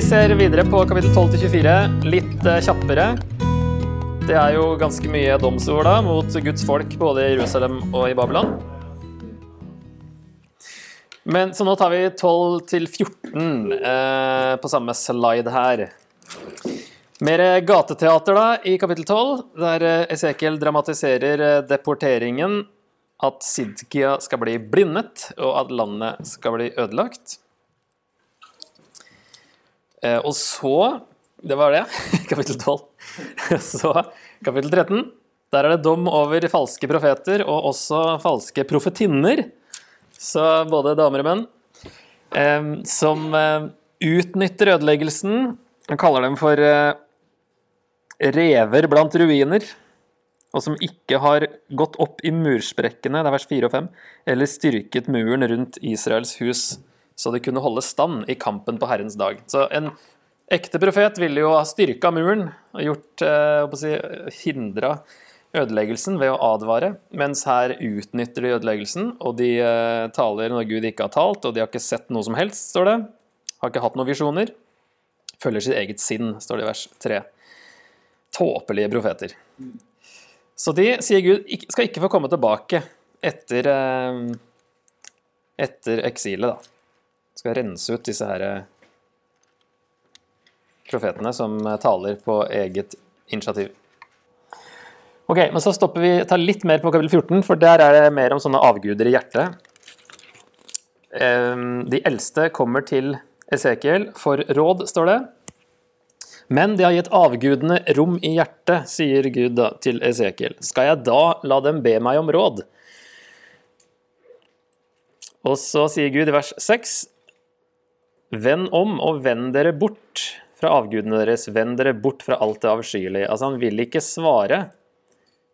Ser videre på kapittel 12-24, litt eh, kjappere. Det er jo ganske mye domsord da, mot Guds folk, både i Jerusalem og i Babylon. Men, så nå tar vi 12-14 eh, på samme slide her. Mer gateteater da, i kapittel 12, der eh, Esekiel dramatiserer eh, deporteringen, at Sidkia skal bli blindet, og at landet skal bli ødelagt. Eh, og så Det var det, kapittel 12. Så kapittel 13. Der er det dom over falske profeter og også falske profetinner. Så både damer og menn. Eh, som eh, utnytter ødeleggelsen. Han kaller dem for rever blant ruiner. Og som ikke har gått opp i mursprekkene, det er vers 4 og 5, eller styrket muren rundt Israels hus, så det kunne holde stand i kampen på Herrens dag. Så en ekte profet ville jo ha styrka muren og gjort, eh, si, hindra ødeleggelsen ved å advare, mens her utnytter de ødeleggelsen, og de eh, taler når Gud ikke har talt, og de har ikke sett noe som helst, står det. Har ikke hatt noen visjoner. Følger sitt eget sinn, står det i vers 3. Tåpelige profeter. Så de, sier Gud, skal ikke få komme tilbake etter, eh, etter eksilet, da. Skal rense ut disse her eh, profetene som eh, taler på eget initiativ. Ok, men så stopper vi, tar litt mer på kapittel 14, for der er det mer om sånne avguder i hjertet. Ehm, De eldste kommer til Esekiel for råd, står det. Men de har gitt avgudene rom i hjertet, sier Gud da til Esekiel. Skal jeg da la dem be meg om råd? Og så sier Gud i vers 6.: Vend om og vend dere bort fra avgudene deres, vend dere bort fra alt det avskyelige. Altså, han vil ikke svare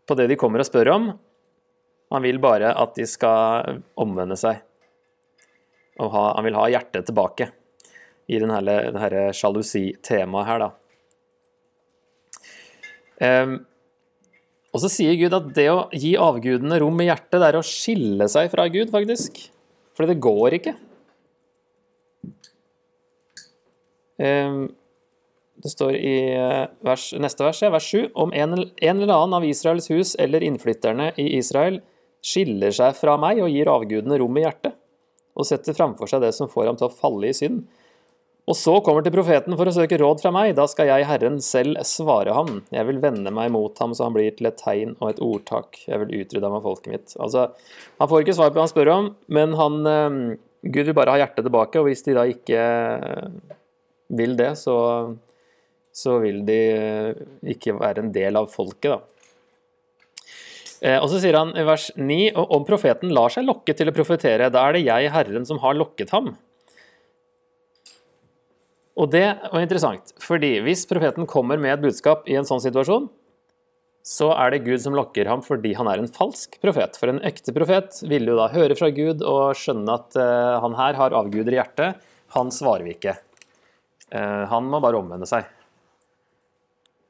på det de kommer og spør om. Han vil bare at de skal omvende seg. Og ha, han vil ha hjertet tilbake i denne, denne sjalusi-temaet her, da. Um, og så sier Gud at det å gi avgudene rom i hjertet, det er å skille seg fra Gud, faktisk. For det går ikke. Det står i eh, vers, neste vers, vers 7, om en, en eller annen av Israels hus eller innflytterne i Israel skiller seg fra meg og gir avgudene rom i hjertet, og setter framfor seg det som får ham til å falle i synd, og så kommer til profeten for å søke råd fra meg, da skal jeg, Herren, selv svare ham. Jeg vil vende meg mot ham så han blir til et tegn og et ordtak. Jeg vil utrydde ham av folket mitt. Altså, han får ikke svar på det han spør om, men han, eh, Gud vil bare ha hjertet tilbake, og hvis de da ikke vil det, så, så vil de eh, ikke være en del av folket, da. Eh, Og så sier han i vers 9, og om profeten lar seg lokke til å profetere, da er det jeg, Herren, som har lokket ham. Og det var interessant, fordi hvis profeten kommer med et budskap i en sånn situasjon, så er det Gud som lokker ham fordi han er en falsk profet. For en ekte profet vil jo da høre fra Gud og skjønne at eh, han her har avguder i hjertet. Han svarer vi ikke. Eh, han må bare omvende seg.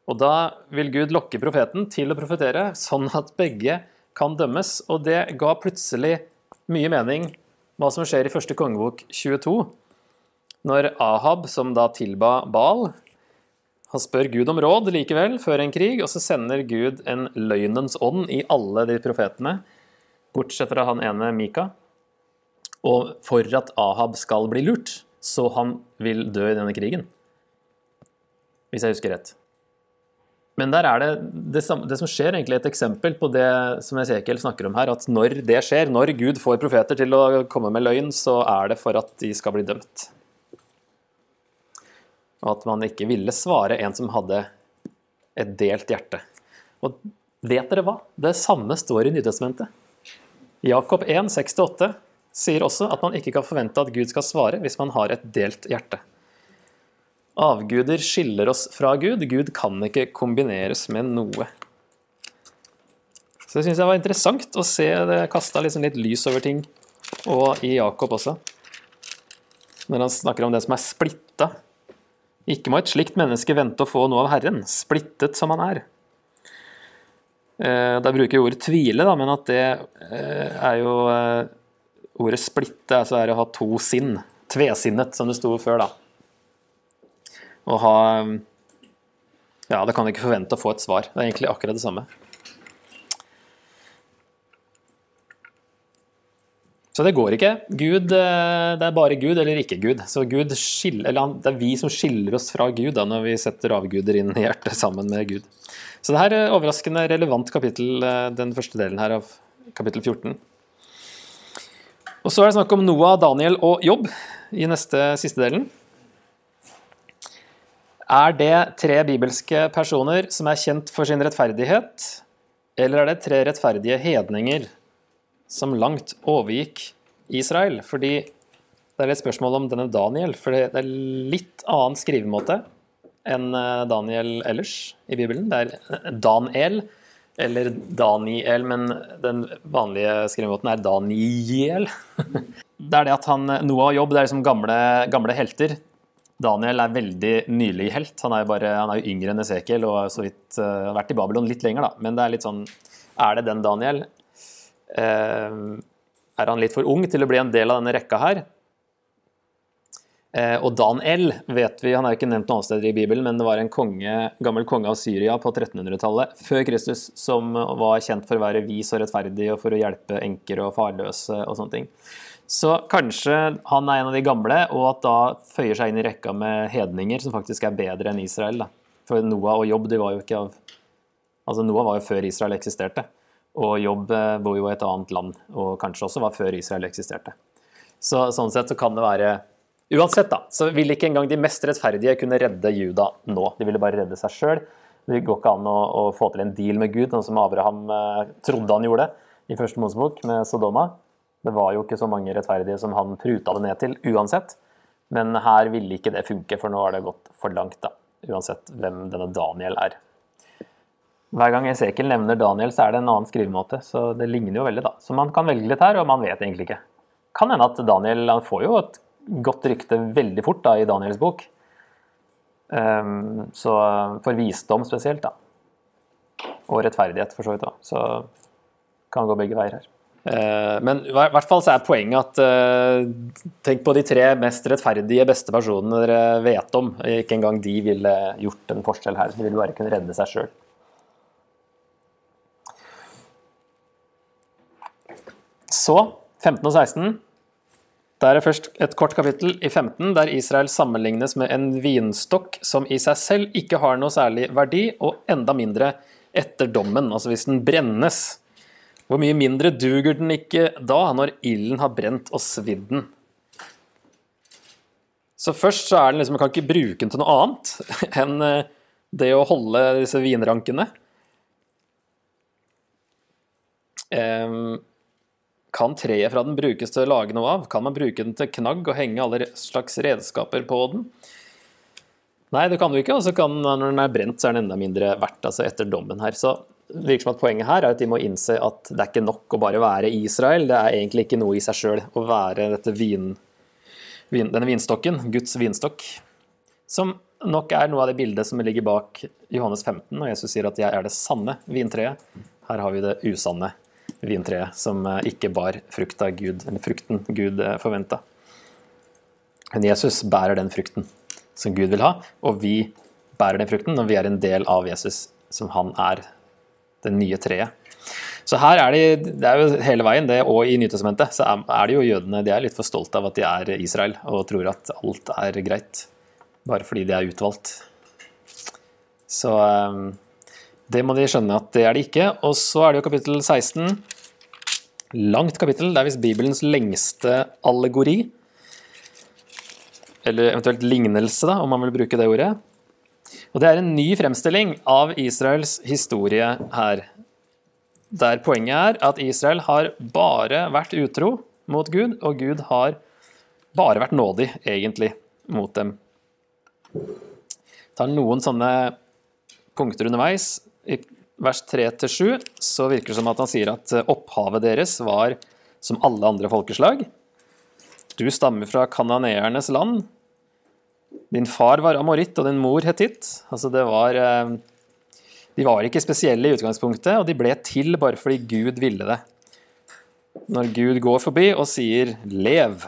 Og da vil Gud lokke profeten til å profetere, sånn at begge kan dømmes. Og det ga plutselig mye mening hva som skjer i første kongebok 22. Når Ahab, som da tilba Baal, han spør Gud om råd likevel, før en krig, og så sender Gud en løgnens ånd i alle de profetene, bortsett fra han ene Mika, og for at Ahab skal bli lurt, så han vil dø i denne krigen. Hvis jeg husker rett. Men der er det, det, som skjer, egentlig et eksempel på det som Esekiel snakker om her, at når det skjer, når Gud får profeter til å komme med løgn, så er det for at de skal bli dømt. Og at man ikke ville svare en som hadde et delt hjerte. Og vet dere hva? Det samme står i Nytestamentet. Jakob 1, 6-8 sier også at man ikke kan forvente at Gud skal svare hvis man har et delt hjerte. Avguder skiller oss fra Gud. Gud kan ikke kombineres med noe. Så det syns jeg var interessant å se det kasta liksom litt lys over ting, og i Jakob også. Når han snakker om det som er splitta. Ikke må et slikt menneske vente å få noe av Herren, splittet som han er. Eh, Da bruker jeg ordet tvile, da, men at det eh, er jo eh, Ordet splitte altså er å ha to sinn. Tvesinnet, som det sto før, da. å ha Ja, det kan du ikke forvente å få et svar. Det er egentlig akkurat det samme. Så det går ikke. Gud, eh, det er bare Gud eller ikke Gud. Så Gud skiller, eller Det er vi som skiller oss fra Gud da, når vi setter avguder inn i hjertet sammen med Gud. Så det her er overraskende relevant kapittel, eh, den første delen her av kapittel 14. Og Så er det snakk om Noah, Daniel og Jobb i neste siste delen. Er det tre bibelske personer som er kjent for sin rettferdighet, eller er det tre rettferdige hedninger som langt overgikk Israel. Fordi det er litt spørsmål om denne Daniel, for det er litt annen skrivemåte enn eh, Daniel ellers i Bibelen. Det er eh, Daniel eller Daniel, men den vanlige skrivemåten er Daniel. Det er det at han, Noah og Jobb det er liksom gamle, gamle helter. Daniel er veldig nylig helt. Han er jo, bare, han er jo yngre enn Esekiel og så vidt uh, vært i Babylon litt lenger, da. Men det er litt sånn Er det den Daniel? Uh, er han litt for ung til å bli en del av denne rekka her. Eh, og Daniel vet vi, han er jo ikke nevnt noen steder i Bibelen, men det var en konge, gammel konge av Syria på 1300-tallet før Kristus som var kjent for å være vis og rettferdig og for å hjelpe enker og farløse og sånne ting. Så kanskje han er en av de gamle, og at da føyer seg inn i rekka med hedninger som faktisk er bedre enn Israel. Da. For Noah og Jobb de var jo ikke av Altså Noah var jo før Israel eksisterte. Og Jobb eh, bor jo i et annet land, og kanskje også var før Israel eksisterte. Så Sånn sett så kan det være Uansett, da, så ville ikke engang de mest rettferdige kunne redde Juda nå. De ville bare redde seg sjøl. Det går ikke an å, å, få til en deal med Gud, sånn som Abraham eh, trodde han gjorde i første Mosebok med Sodoma. Det var jo ikke så mange rettferdige som han pruta det ned til uansett. Men her ville ikke det funke, for nå har det gått for langt, da. Uansett hvem denne Daniel er. Hver gang Esekiel nevner Daniel, så er det en annen skrivemåte. Så det ligner jo veldig, da. Så man kan velge litt her, og man vet egentlig ikke. Kan hende at Daniel han får jo et godt rykte veldig fort da, i Daniels bok. Um, så for visdom spesielt, da. Og rettferdighet, for så vidt da. Så kan gå begge veier her. Uh, men i hvert fall så er poenget at uh, tenk på de tre mest rettferdige, beste personene dere vet om. Ikke engang de ville gjort en forskjell her. De ville bare kunne redde seg sjøl. Så 15 og 16. Der er først et kort kapittel i 15 der Israel sammenlignes med en vinstokk som i seg selv ikke har noe særlig verdi, og enda mindre etter dommen, altså hvis den brennes. Hvor mye mindre duger den ikke da, når ilden har brent og svidd den? Så først så er den liksom, Man kan ikke bruke den til noe annet enn eh, det å holde disse vinrankene. Um, kan treet fra den brukes til å lage noe av? Kan man bruke den til knagg og henge alle slags redskaper på den? Nei, det kan du ikke. Og når den er brent, så er den enda mindre verdt altså etter dommen her. Så det virker som at Poenget her er at de må innse at det er ikke nok å bare være Israel. Det er egentlig ikke noe i seg sjøl å være vin, vin, denne vinstokken, Guds vinstokk. Som nok er noe av det bildet som ligger bak Johannes 15, og Jesus sier at 'jeg er det sanne vintreet'. Her har vi det usanne vintreet som eh, ikke bar frukta Gud, frukten Gud eh, forventa. Men Jesus bærer den frukten som Gud vil ha, og vi bærer den frukten når vi er en del av Jesus, som han er det nye treet. Så her er de, det er jo hele veien, det, og i Nytestamentet, så er det jo jødene de er litt for stolte av at de er Israel, og tror at alt er greit, bare fordi de er utvalgt. Så eh, det må de skjønne at det er det ikke. Og så er det jo kapittel 16. Langt kapittel. Det er visst Bibelens lengste allegori. Eller eventuelt lignelse, da, om man vil bruke det ordet. Og det er en ny fremstilling av Israels historie her. Der poenget er at Israel har bare vært utro mot Gud, og Gud har bare vært nådig, egentlig, mot dem. Tar noen sånne punkter underveis i vers 3-7 så virker det som at han sier at eh, opphavet deres var som alle andre folkeslag. Du stammer fra kananeernes land. Din far var amoritt og din mor hetitt. Altså det var eh, De var ikke spesielle i utgangspunktet, og de ble til bare fordi Gud ville det. Når Gud går forbi og sier 'lev',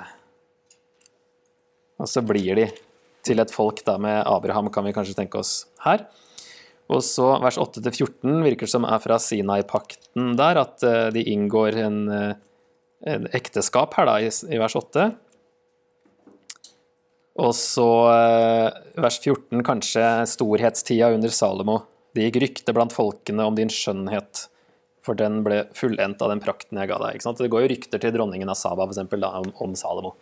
og så blir de til et folk da med Abraham, kan vi kanskje tenke oss her. Og så vers 8-14 virker som er fra Sinai-pakten der, at eh, de inngår en, eh, en ekteskap her da, i, i vers 8. Og så eh, vers 14, kanskje storhetstida under Salomo. Det gikk rykte blant folkene om din skjønnhet, for den ble fullendt av den prakten jeg ga deg. Det går jo rykter til dronningen av Saba for eksempel, da, om, om Salomo.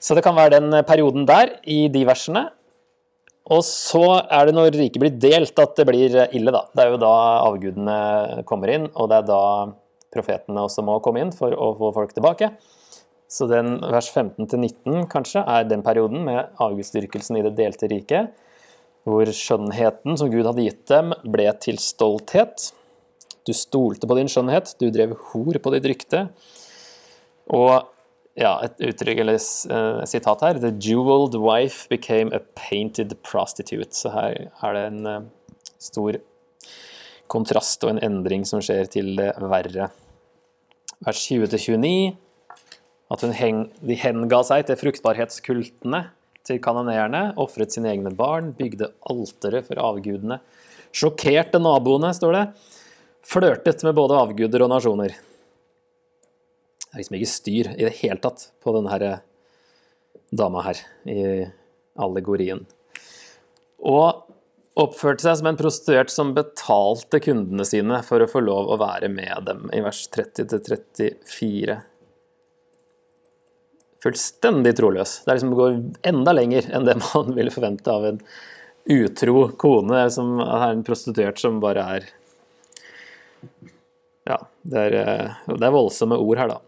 Så det kan være den perioden der, i de versene. Og så er det når riket blir delt at det blir ille, da. Det er jo da avgudene kommer inn, og det er da profetene også må komme inn for å få folk tilbake. Så den vers 15-19 kanskje er den perioden med avgudsdyrkelsen i det delte riket, hvor skjønnheten som Gud hadde gitt dem, ble til stolthet. Du stolte på din skjønnhet, du drev hor på ditt rykte. Og ja, et uttrykk eller uh, sitat her. The jeweled wife became a painted prostitute. Så her er det en uh, stor kontrast og en endring som skjer til det verre. Vers 20-29. At heng, de henga seg til fruktbarhetskultene til kanoneerne, ofret sine egne barn, bygde altere for avgudene. Sjokkerte naboene, står det. Flørtet med både avguder og nasjoner. Det er liksom ikke styr i det hele tatt på denne her eh, dama her i allegorien. Og oppførte seg som en prostituert som betalte kundene sine for å få lov å være med dem, i vers 30-34. Fullstendig troløs. Det liksom går enda lenger enn det man ville forvente av en utro kone, som er en prostituert som bare er Ja, det er, eh, det er voldsomme ord her, da.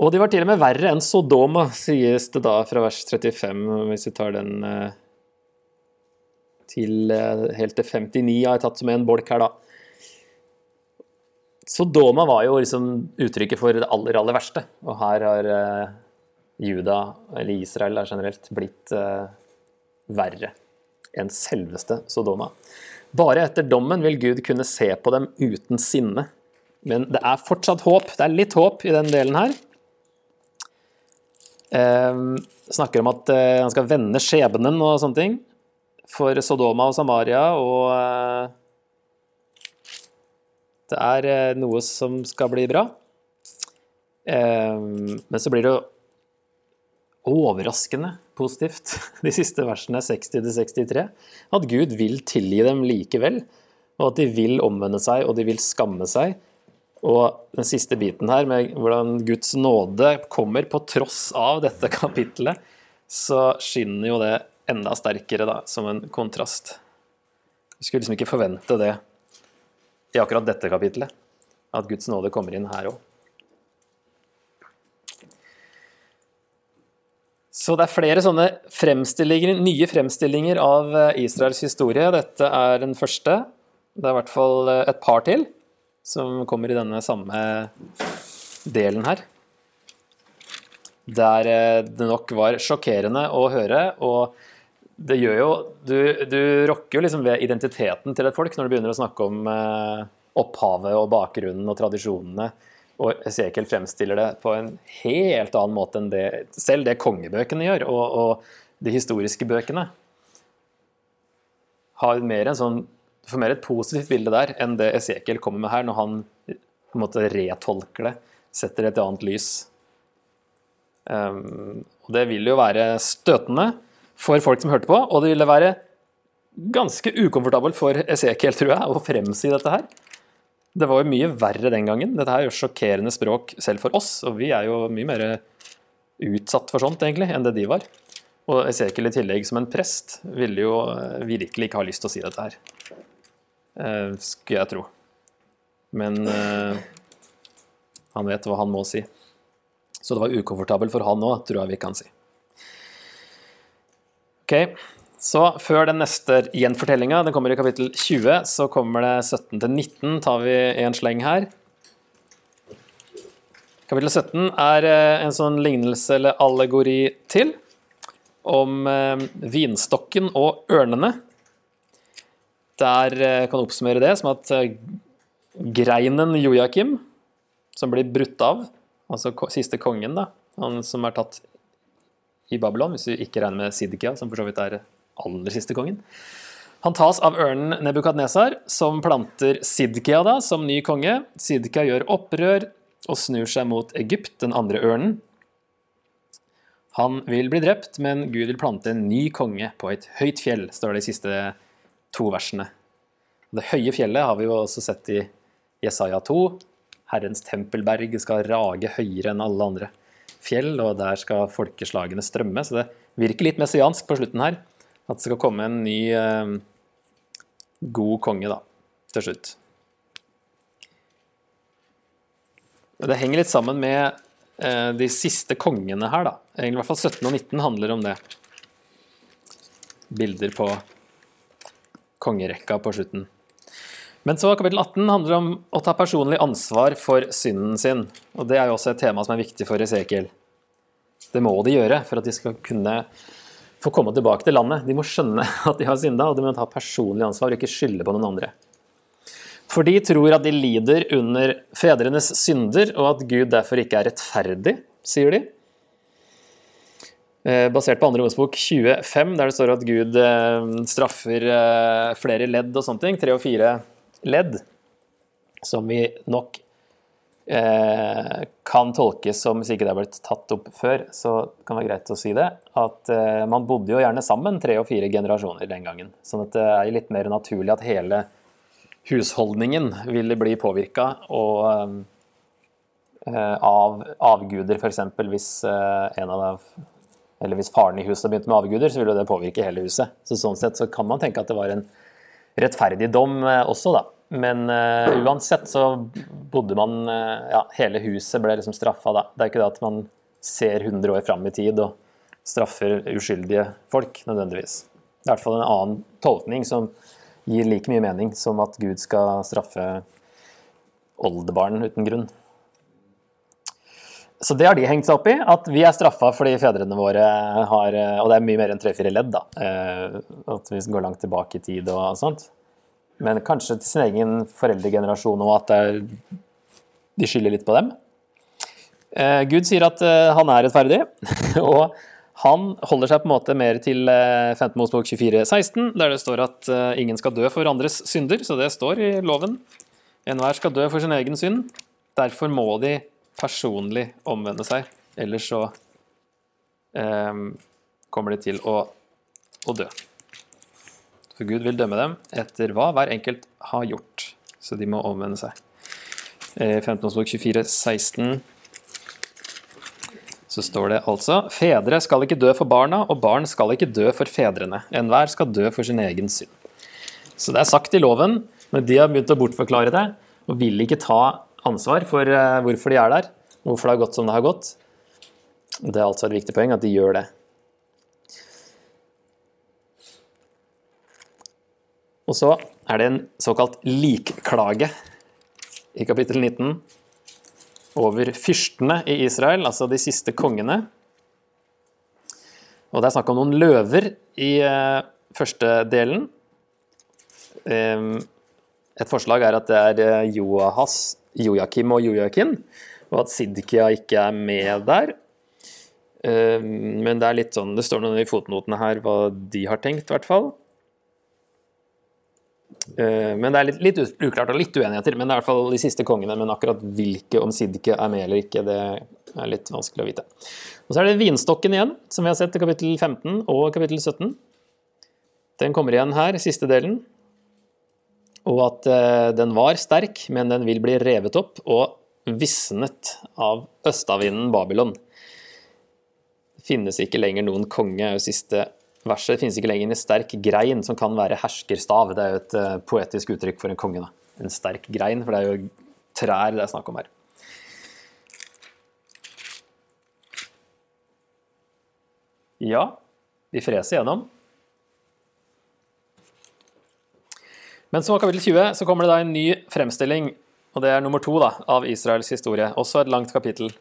Og de var til og med verre enn Sodoma, sies det da fra vers 35, hvis vi tar den eh, til eh, helt til 59, har jeg tatt som en bolk her, da. Sodoma var jo liksom uttrykket for det aller, aller verste. Og her har uh, Juda, eller Israel da, generelt, blitt verre enn selveste Sodoma. Bare etter dommen vil Gud kunne se på dem uten sinne. Men det er fortsatt håp. Det er litt håp i den delen her. Eh, snakker om at eh, han skal vende skjebnen og sånne ting for Sodoma og Samaria, og eh, det er noe som skal bli bra. Men så blir det overraskende positivt, de siste versene 60-63, at Gud vil tilgi dem likevel, og at de vil omvende seg, og de vil skamme seg. Og den siste biten her, med hvordan Guds nåde kommer på tross av dette kapittelet, så skinner jo det enda sterkere da, som en kontrast. Vi skulle liksom ikke forvente det i akkurat dette kapittelet, at Guds nåde kommer inn her òg. Så det er flere sånne fremstillinger, nye fremstillinger av Israels historie. Dette er den første. Det er i hvert fall et par til som kommer i denne samme delen her. Der eh, det nok var sjokkerende å høre, og det gjør jo Du, du rokker jo liksom ved identiteten til et folk når du begynner å snakke om eh, opphavet og bakgrunnen og tradisjonene. Og Esekiel fremstiller det på en helt annen måte enn det selv det kongebøkene gjør, og, og de historiske bøkene. Har mer en sånn du får mer et positivt bilde der enn det Esekiel kommer med her, når han på en måte retolker det, setter et annet lys. Um, og Det vil jo være støtende for folk som hørte på, og det ville være ganske ukomfortabelt for Esekiel, tror jeg, å fremsi dette her. Det var jo mye verre den gangen. Dette er jo sjokkerende språk selv for oss, og vi er jo mye mer utsatt for sånt, egentlig, enn det de var. Og Esekiel i tillegg som en prest ville jo virkelig ikke ha lyst til å si dette her. Eh, skulle jeg tro. Men eh, han vet hva han må si. Så det var ukomfortabelt for han òg, tror jeg vi kan si. Ok, Så før den neste gjenfortellinga, den kommer i kapittel 20, så kommer det 17 til 19, tar vi en sleng her. Kapittel 17 er eh, en sånn lignelse eller allegori til om vinstokken og ørnene. Der eh, kan oppsummere det som at eh, greinen Joakim, som blir brutt av, altså siste kongen, da, han som er tatt i Babylon, hvis vi ikke regner med Sidkia, som for så vidt er aller siste kongen. Han tas av ørnen Nebukadnesar, som planter Sidkia da, som ny konge. Sidkia gjør opprør og snur seg mot Egypt, den andre ørnen. Han vil bli drept, men Gud vil plante en ny konge på et høyt fjell, står det i siste to versene. Det høye fjellet har vi jo også sett i Jesaja 2. Herrens tempelberg skal rage høyere enn alle andre fjell, og der skal folkeslagene strømme. Så det virker litt messiansk på slutten her. At det skal komme en ny eh, god konge, da, til slutt. Det henger litt sammen med eh, de siste kongene her, da. I hvert fall 17 og 19 handler om det. Bilder på kongerekka på slutten. Men så kapittel 18 handler om å ta personlig ansvar for synden sin. Og det er jo også et tema som er viktig for Esekiel. Det må de gjøre for at de skal kunne få komme tilbake til landet. De må skjønne at de har synda, og de må ta personlig ansvar og ikke skylde på noen andre. For de tror at de lider under fedrenes synder, og at Gud derfor ikke er rettferdig, sier de. Eh, basert på andre Mosebok 25, der det står at Gud eh, straffer eh, flere ledd og sånne ting. Tre og fire ledd. Som vi nok kan tolkes som, hvis ikke det har blitt tatt opp før, så kan det være greit å si det, at man bodde jo gjerne sammen tre og fire generasjoner den gangen. Sånn at det er litt mer naturlig at hele husholdningen ville bli påvirka eh, av avguder, f.eks. hvis en av eller hvis faren i huset begynte med avguder, så ville det påvirke hele huset. Så Sånn sett så kan man tenke at det var en rettferdig dom eh, også, da. Men uh, uansett så bodde man uh, Ja, hele huset ble liksom straffa da. Det er ikke det at man ser 100 år fram i tid og straffer uskyldige folk, nødvendigvis. Det er i hvert fall en annen tolkning som gir like mye mening som at Gud skal straffe oldebarn uten grunn. Så det har de hengt seg opp i, at vi er straffa fordi fedrene våre har Og det er mye mer enn tre-fire ledd, da. At vi går langt tilbake i tid og sånt men kanskje til sin egen foreldregenerasjon òg, at er, de skylder litt på dem. Eh, Gud sier at eh, han er rettferdig, og han holder seg på en måte mer til 15 eh, 24, 16, der det står at ingen skal dø for andres synder, så det står i loven. Enhver skal dø for sin egen synd. Derfor må de personlig omvende seg, ellers så eh, kommer de til å, å dø. For Gud vil dømme dem etter hva hver enkelt har gjort. Så de må omvende seg. I 15. årsbok 24, 16 så står det altså Fedre skal ikke dø for barna, og barn skal ikke dø for fedrene. Enhver skal dø for sin egen synd. Så det er sagt i loven, men de har begynt å bortforklare det og vil ikke ta ansvar for eh, hvorfor de er der, hvorfor det har gått som det har gått. Det er altså et viktig poeng at de gjør det. Og så er det en såkalt likklage i kapittel 19 over fyrstene i Israel, altså de siste kongene. Og det er snakk om noen løver i uh, første delen. Um, et forslag er at det er eh, Joahas, Joakim og Joakim, og at Sidkia ikke er med der. Um, men det er litt sånn, det står noe i fotnotene her hva de har tenkt, i hvert fall. Eh, men det er litt, litt, uklart og litt uenigheter. Men det er i hvert fall de siste kongene. Men akkurat hvilke, om Sidke er med eller ikke, det er litt vanskelig å vite. Og Så er det vinstokken igjen, som vi har sett i kapittel 15 og kapittel 17. Den kommer igjen her, siste delen. Og at uh, den var sterk, men den vil bli revet opp og visnet av østavinden Babylon. Det finnes ikke lenger noen konge, er siste verset. Det finnes ikke lenger en sterk grein som kan være herskerstav. Det er jo et uh, poetisk uttrykk for en konge. Da. En sterk grein, for det er jo trær det er snakk om her. Ja, vi freser gjennom. Men så kapittel 20 så kommer det da en ny fremstilling, og det er nummer to da, av Israels historie. Også et langt kapittel.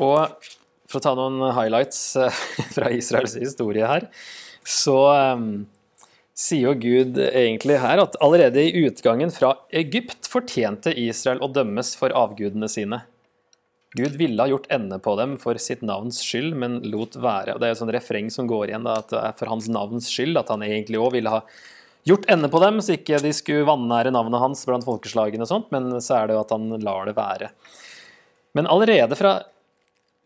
Og for å ta noen highlights eh, fra Israels historie her, så um, sier jo Gud egentlig her at allerede i utgangen fra Egypt fortjente Israel å dømmes for avgudene sine. Gud ville ha gjort ende på dem for sitt navns skyld, men lot være. Og Det er et sånn refreng som går igjen, da, at det er for hans navns skyld at han egentlig òg ville ha gjort ende på dem, så ikke de skulle vanære navnet hans blant folkeslagene og sånt, men så er det jo at han lar det være. Men allerede fra,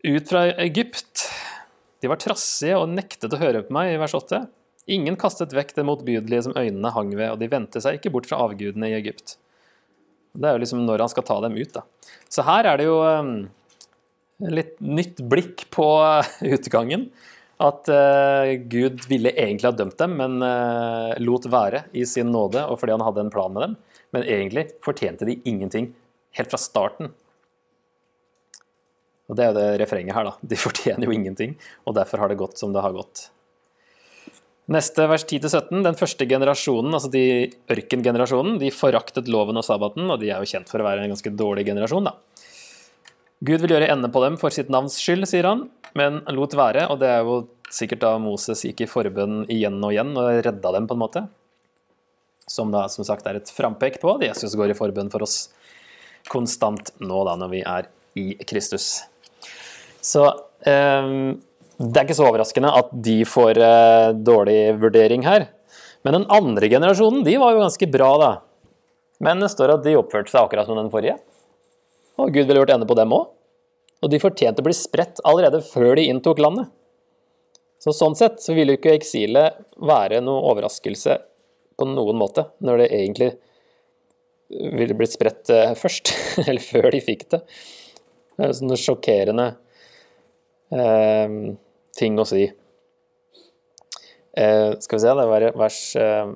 ut fra Egypt De var trassige og nektet å høre på meg, i vers 8. Ingen kastet vekk det motbydelige som øynene hang ved, og de vendte seg ikke bort fra avgudene i Egypt. Det er jo liksom når han skal ta dem ut, da. Så her er det jo um, litt nytt blikk på utgangen. At uh, Gud ville egentlig ha dømt dem, men uh, lot være i sin nåde og fordi han hadde en plan med dem. Men egentlig fortjente de ingenting helt fra starten. Og Det er jo det refrenget her, da. De fortjener jo ingenting, og derfor har det gått som det har gått. Neste vers 10-17. Den første generasjonen, altså de ørkengenerasjonen, de foraktet loven og sabbaten, og de er jo kjent for å være en ganske dårlig generasjon, da. Gud vil gjøre ende på dem for sitt navns skyld, sier han, men lot være, og det er jo sikkert da Moses gikk i forbønn igjen og igjen og redda dem, på en måte. Som da som sagt er et frampek på at Jesus går i forbønn for oss konstant nå, da, når vi er i Kristus. Så eh, det er ikke så overraskende at de får eh, dårlig vurdering her. Men den andre generasjonen de var jo ganske bra, da. Men det står at de oppførte seg akkurat som den forrige. Og Gud ville gjort ende på dem òg. Og de fortjente å bli spredt allerede før de inntok landet. Så Sånn sett så ville ikke eksilet være noe overraskelse på noen måte, når det egentlig ville blitt spredt eh, først, eller før de fikk det. Det er sånne sjokkerende eh, ting å si. Eh, skal vi se, det var vers eh,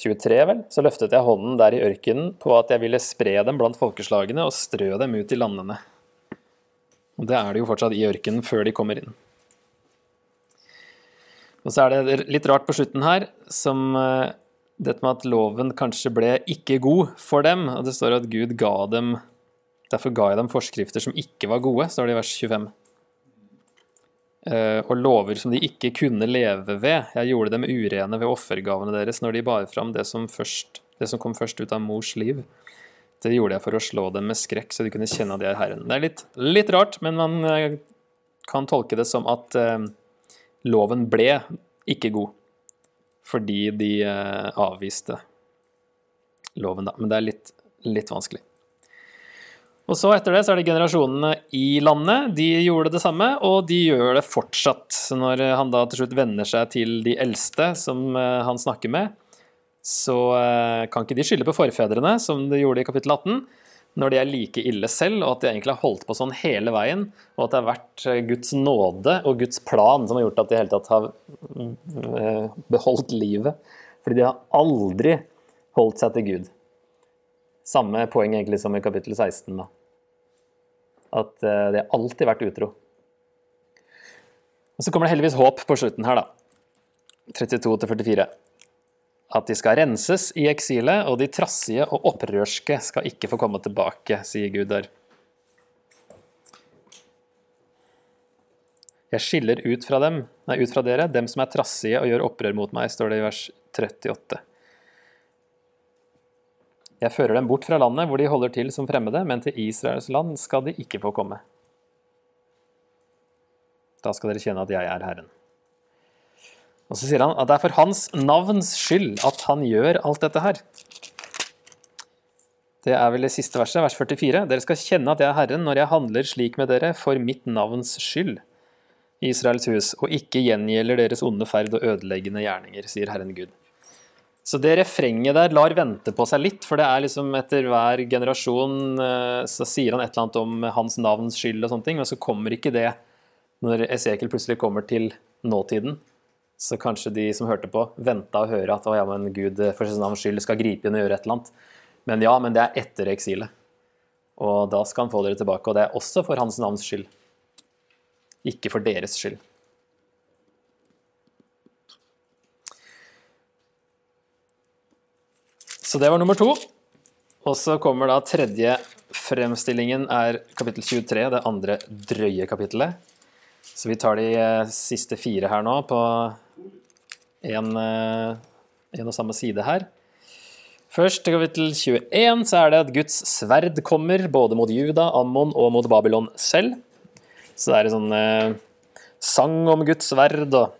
23, vel? Så løftet jeg hånden der i ørkenen på at jeg ville spre dem blant folkeslagene og strø dem ut i landene. Og Det er det jo fortsatt i ørkenen før de kommer inn. Og så er det litt rart på slutten her, som eh, dette med at loven kanskje ble ikke god for dem. og Det står at Gud ga dem Derfor ga jeg dem forskrifter som ikke var gode, står det i vers 25. Eh, og lover som de ikke kunne leve ved. Jeg gjorde dem urene ved offergavene deres når de bar fram det som, først, det som kom først ut av mors liv. Det gjorde jeg for å slå dem med skrekk, så de kunne kjenne at de er Herren. Det er litt, litt rart, men man eh, kan tolke det som at eh, loven ble ikke god fordi de eh, avviste loven, da. Men det er litt, litt vanskelig. Og så etter det så er det generasjonene i landet. De gjorde det samme, og de gjør det fortsatt. Så når han da til slutt venner seg til de eldste som eh, han snakker med, så eh, kan ikke de skylde på forfedrene, som de gjorde i kapittel 18, når de er like ille selv, og at de egentlig har holdt på sånn hele veien, og at det har vært eh, Guds nåde og Guds plan som har gjort at de i hele tatt har beholdt livet. Fordi de har aldri holdt seg til Gud. Samme poeng egentlig som i kapittel 16. da. At uh, det har alltid vært utro. Og Så kommer det heldigvis håp på slutten her, da. 32-44. At de skal renses i eksilet, og de trassige og opprørske skal ikke få komme tilbake, sier Gud der. Jeg skiller ut fra dem, nei, ut fra dere, dem som er trassige og gjør opprør mot meg, står det i vers 38. Jeg fører dem bort fra landet hvor de holder til som fremmede, men til Israels land skal de ikke få komme. Da skal dere kjenne at jeg er Herren. Og så sier han at det er for hans navns skyld at han gjør alt dette her. Det er vel det siste verset, vers 44. Dere skal kjenne at jeg er Herren når jeg handler slik med dere for mitt navns skyld, Israels hus, og ikke gjengjelder deres onde ferd og ødeleggende gjerninger, sier Herren Gud. Så det refrenget der lar vente på seg litt, for det er liksom etter hver generasjon eh, så sier han et eller annet om hans navns skyld og sånne ting, men så kommer ikke det når Esekiel plutselig kommer til nåtiden. Så kanskje de som hørte på, venta å høre at å ja, men Gud for sitt navns skyld skal gripe inn og gjøre et eller annet. Men ja, men det er etter eksilet. Og da skal han få dere tilbake. Og det er også for hans navns skyld. Ikke for deres skyld. Så det var nummer to. Og så kommer da tredje fremstillingen er kapittel 23, det andre drøye kapittelet. Så vi tar de eh, siste fire her nå på en, eh, en og samme side her. Først i kapittel 21 så er det at Guds sverd kommer både mot Juda, Ammon og mot Babylon selv. Så det er en sånn eh, sang om Guds sverd og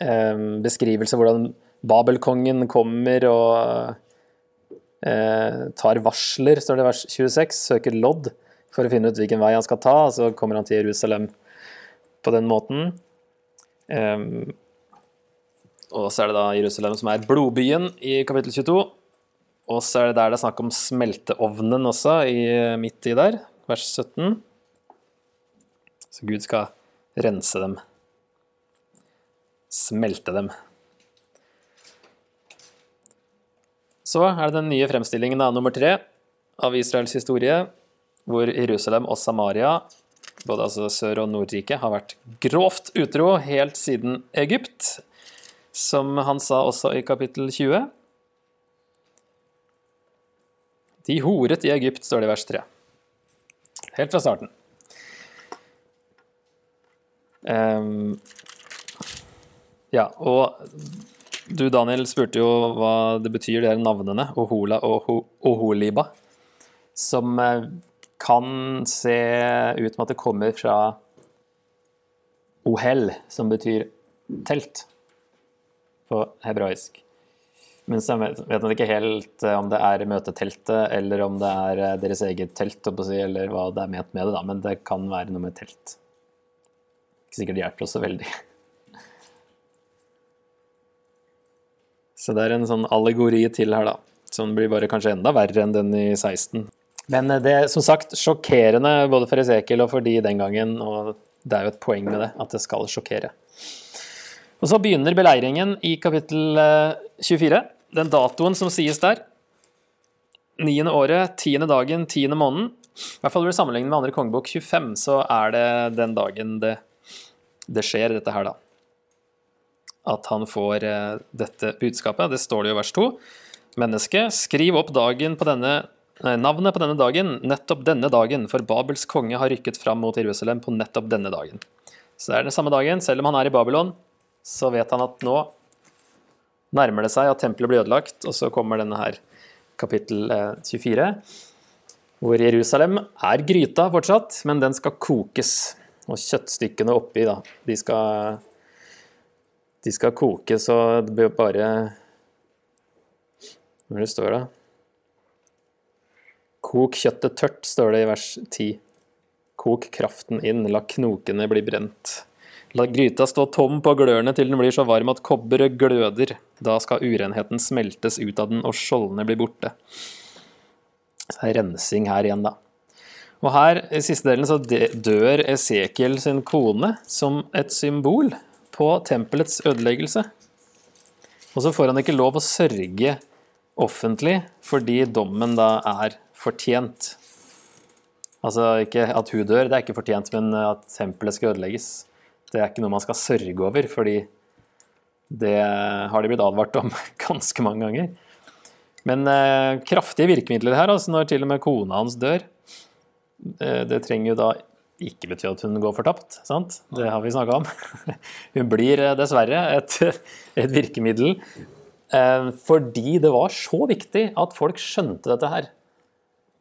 eh, beskrivelse hvordan Babelkongen kommer og eh, tar varsler, står det i vers 26, søker lodd for å finne ut hvilken vei han skal ta, og så kommer han til Jerusalem på den måten. Um, og så er det da Jerusalem som er blodbyen i kapittel 22. Og så er det der det er snakk om smelteovnen også, i, midt i der, vers 17. Så Gud skal rense dem. Smelte dem. Så er det den nye fremstillingen av nummer tre av Israels historie, hvor Jerusalem og Samaria, både altså Sør- og Nordriket, har vært grovt utro helt siden Egypt, som han sa også i kapittel 20. De horet i Egypt, står det i vers 3. Helt fra starten. Um, ja, og du Daniel spurte jo hva det betyr, de her navnene, Ohola og Oholiba, som eh, kan se ut som at det kommer fra Ohel, som betyr telt på hebraisk. Men så vet man ikke helt eh, om det er møteteltet, eller om det er eh, deres eget telt, eller hva det er ment med det, da. men det kan være noe med telt. Ikke sikkert det hjelper oss så veldig. Så det er en sånn allegori til her, da. Som blir bare kanskje enda verre enn den i 16. Men eh, det er som sagt sjokkerende både for Esekiel og for de den gangen, og det er jo et poeng med det, at det skal sjokkere. Og så begynner beleiringen i kapittel 24. Eh, den datoen som sies der. Niende året, tiende dagen, tiende måneden. I hvert fall når du sammenligner med andre kongebok 25, så er det den dagen det, det skjer, dette her, da at han får eh, dette budskapet. Det står det jo i vers 2. Menneske, skriv opp på denne, navnet på denne dagen, nettopp denne dagen, for Babels konge har rykket fram mot Jerusalem på nettopp denne dagen. Så det er den samme dagen. Selv om han er i Babylon, så vet han at nå nærmer det seg at tempelet blir ødelagt, og så kommer denne her kapittel 24, eh, hvor Jerusalem er gryta fortsatt, men den skal kokes. Og kjøttstykkene oppi, da, de skal de skal koke, så det blir bare Hvor det står, det? Kok kjøttet tørt, står det i vers 10. Kok kraften inn, la knokene bli brent. La gryta stå tom på glørne til den blir så varm at kobberet gløder. Da skal urenheten smeltes ut av den, og skjoldene blir borte. Så det er rensing her igjen, da. Og her, i siste delen, så dør Esekiel sin kone som et symbol på tempelets ødeleggelse. Og så får han ikke lov å sørge offentlig fordi dommen da er fortjent. Altså ikke at hun dør, det er ikke fortjent, men at tempelet skal ødelegges. Det er ikke noe man skal sørge over, fordi det har de blitt advart om ganske mange ganger. Men eh, kraftige virkemidler her, altså når til og med kona hans dør. Eh, det trenger jo da ikke betyr at hun går fortapt. sant? Det har vi snakka om. Hun blir eh, dessverre et, et, virkemiddel eh, fordi det var så viktig at folk skjønte dette her.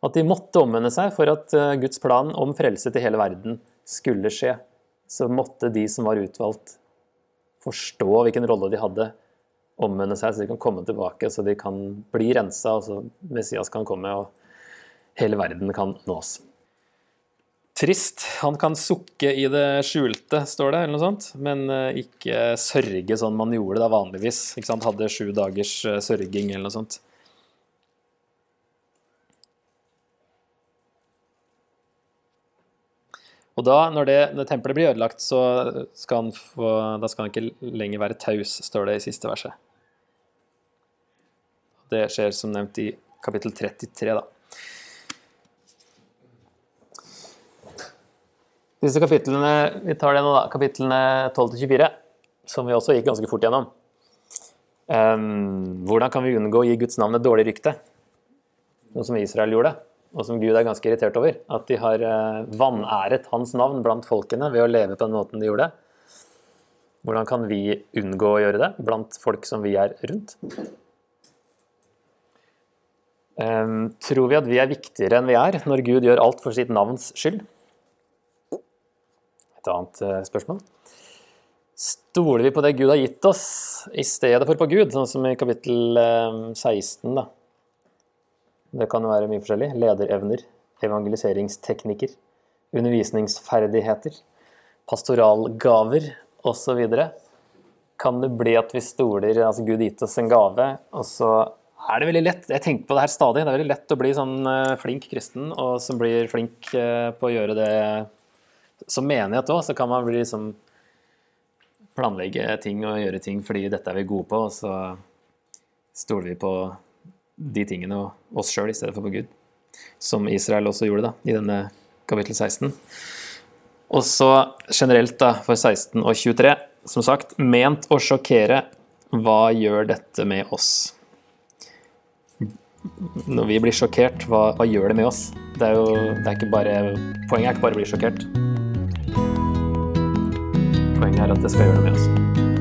At de måtte omvende seg for at eh, Guds plan om frelse til hele verden skulle skje. Så måtte de som var utvalgt, forstå hvilken rolle de hadde, omvende seg så de kan komme tilbake, så de kan bli rensa, og så Messias kan komme, og hele verden kan nås trist. Han kan sukke i det skjulte, står det, eller noe sånt, men eh, ikke sørge sånn man gjorde da vanligvis. Ikke sant? Hadde sju dagers eh, sørging eller noe sånt. Og da, når, det, når tempelet blir ødelagt, så skal han få, da skal han ikke lenger være taus, står det i siste verset. Det skjer som nevnt i kapittel 33, da. Disse kapitlene, vi tar det nå da, kapitlene 12-24, som vi også gikk ganske fort gjennom. Um, hvordan kan vi unngå å gi Guds navn et dårlig rykte? Noe som Israel gjorde, og som Gud er ganske irritert over. At de har uh, vanæret hans navn blant folkene ved å leve på den måten de gjorde. Hvordan kan vi unngå å gjøre det blant folk som vi er rundt? Um, tror vi at vi er viktigere enn vi er når Gud gjør alt for sitt navns skyld? Et annet uh, spørsmål. Stoler vi på det Gud har gitt oss, i stedet for på Gud, sånn som i kapittel um, 16? da? Det kan være mye forskjellig. Lederevner, evangeliseringsteknikker, undervisningsferdigheter, pastoralgaver osv. Kan det bli at vi stoler altså Gud gitt oss en gave, og så er det veldig lett Jeg tenker på det her stadig. Det er veldig lett å bli sånn uh, flink kristen, og som blir flink på å gjøre det som menighet òg. Så kan man bli liksom planlegge ting og gjøre ting fordi dette er vi gode på, og så stoler vi på de tingene og oss sjøl i stedet for på Gud. Som Israel også gjorde da, i denne kapittel 16. Og så generelt da, for 16 og 23, som sagt, ment å sjokkere. Hva gjør dette med oss? når vi blir sjokkert, hva, hva, gjør det med oss? Det er jo det er ikke bare, Poenget er ikke bare å bli sjokkert. Poenget er at det skal gjøre med oss.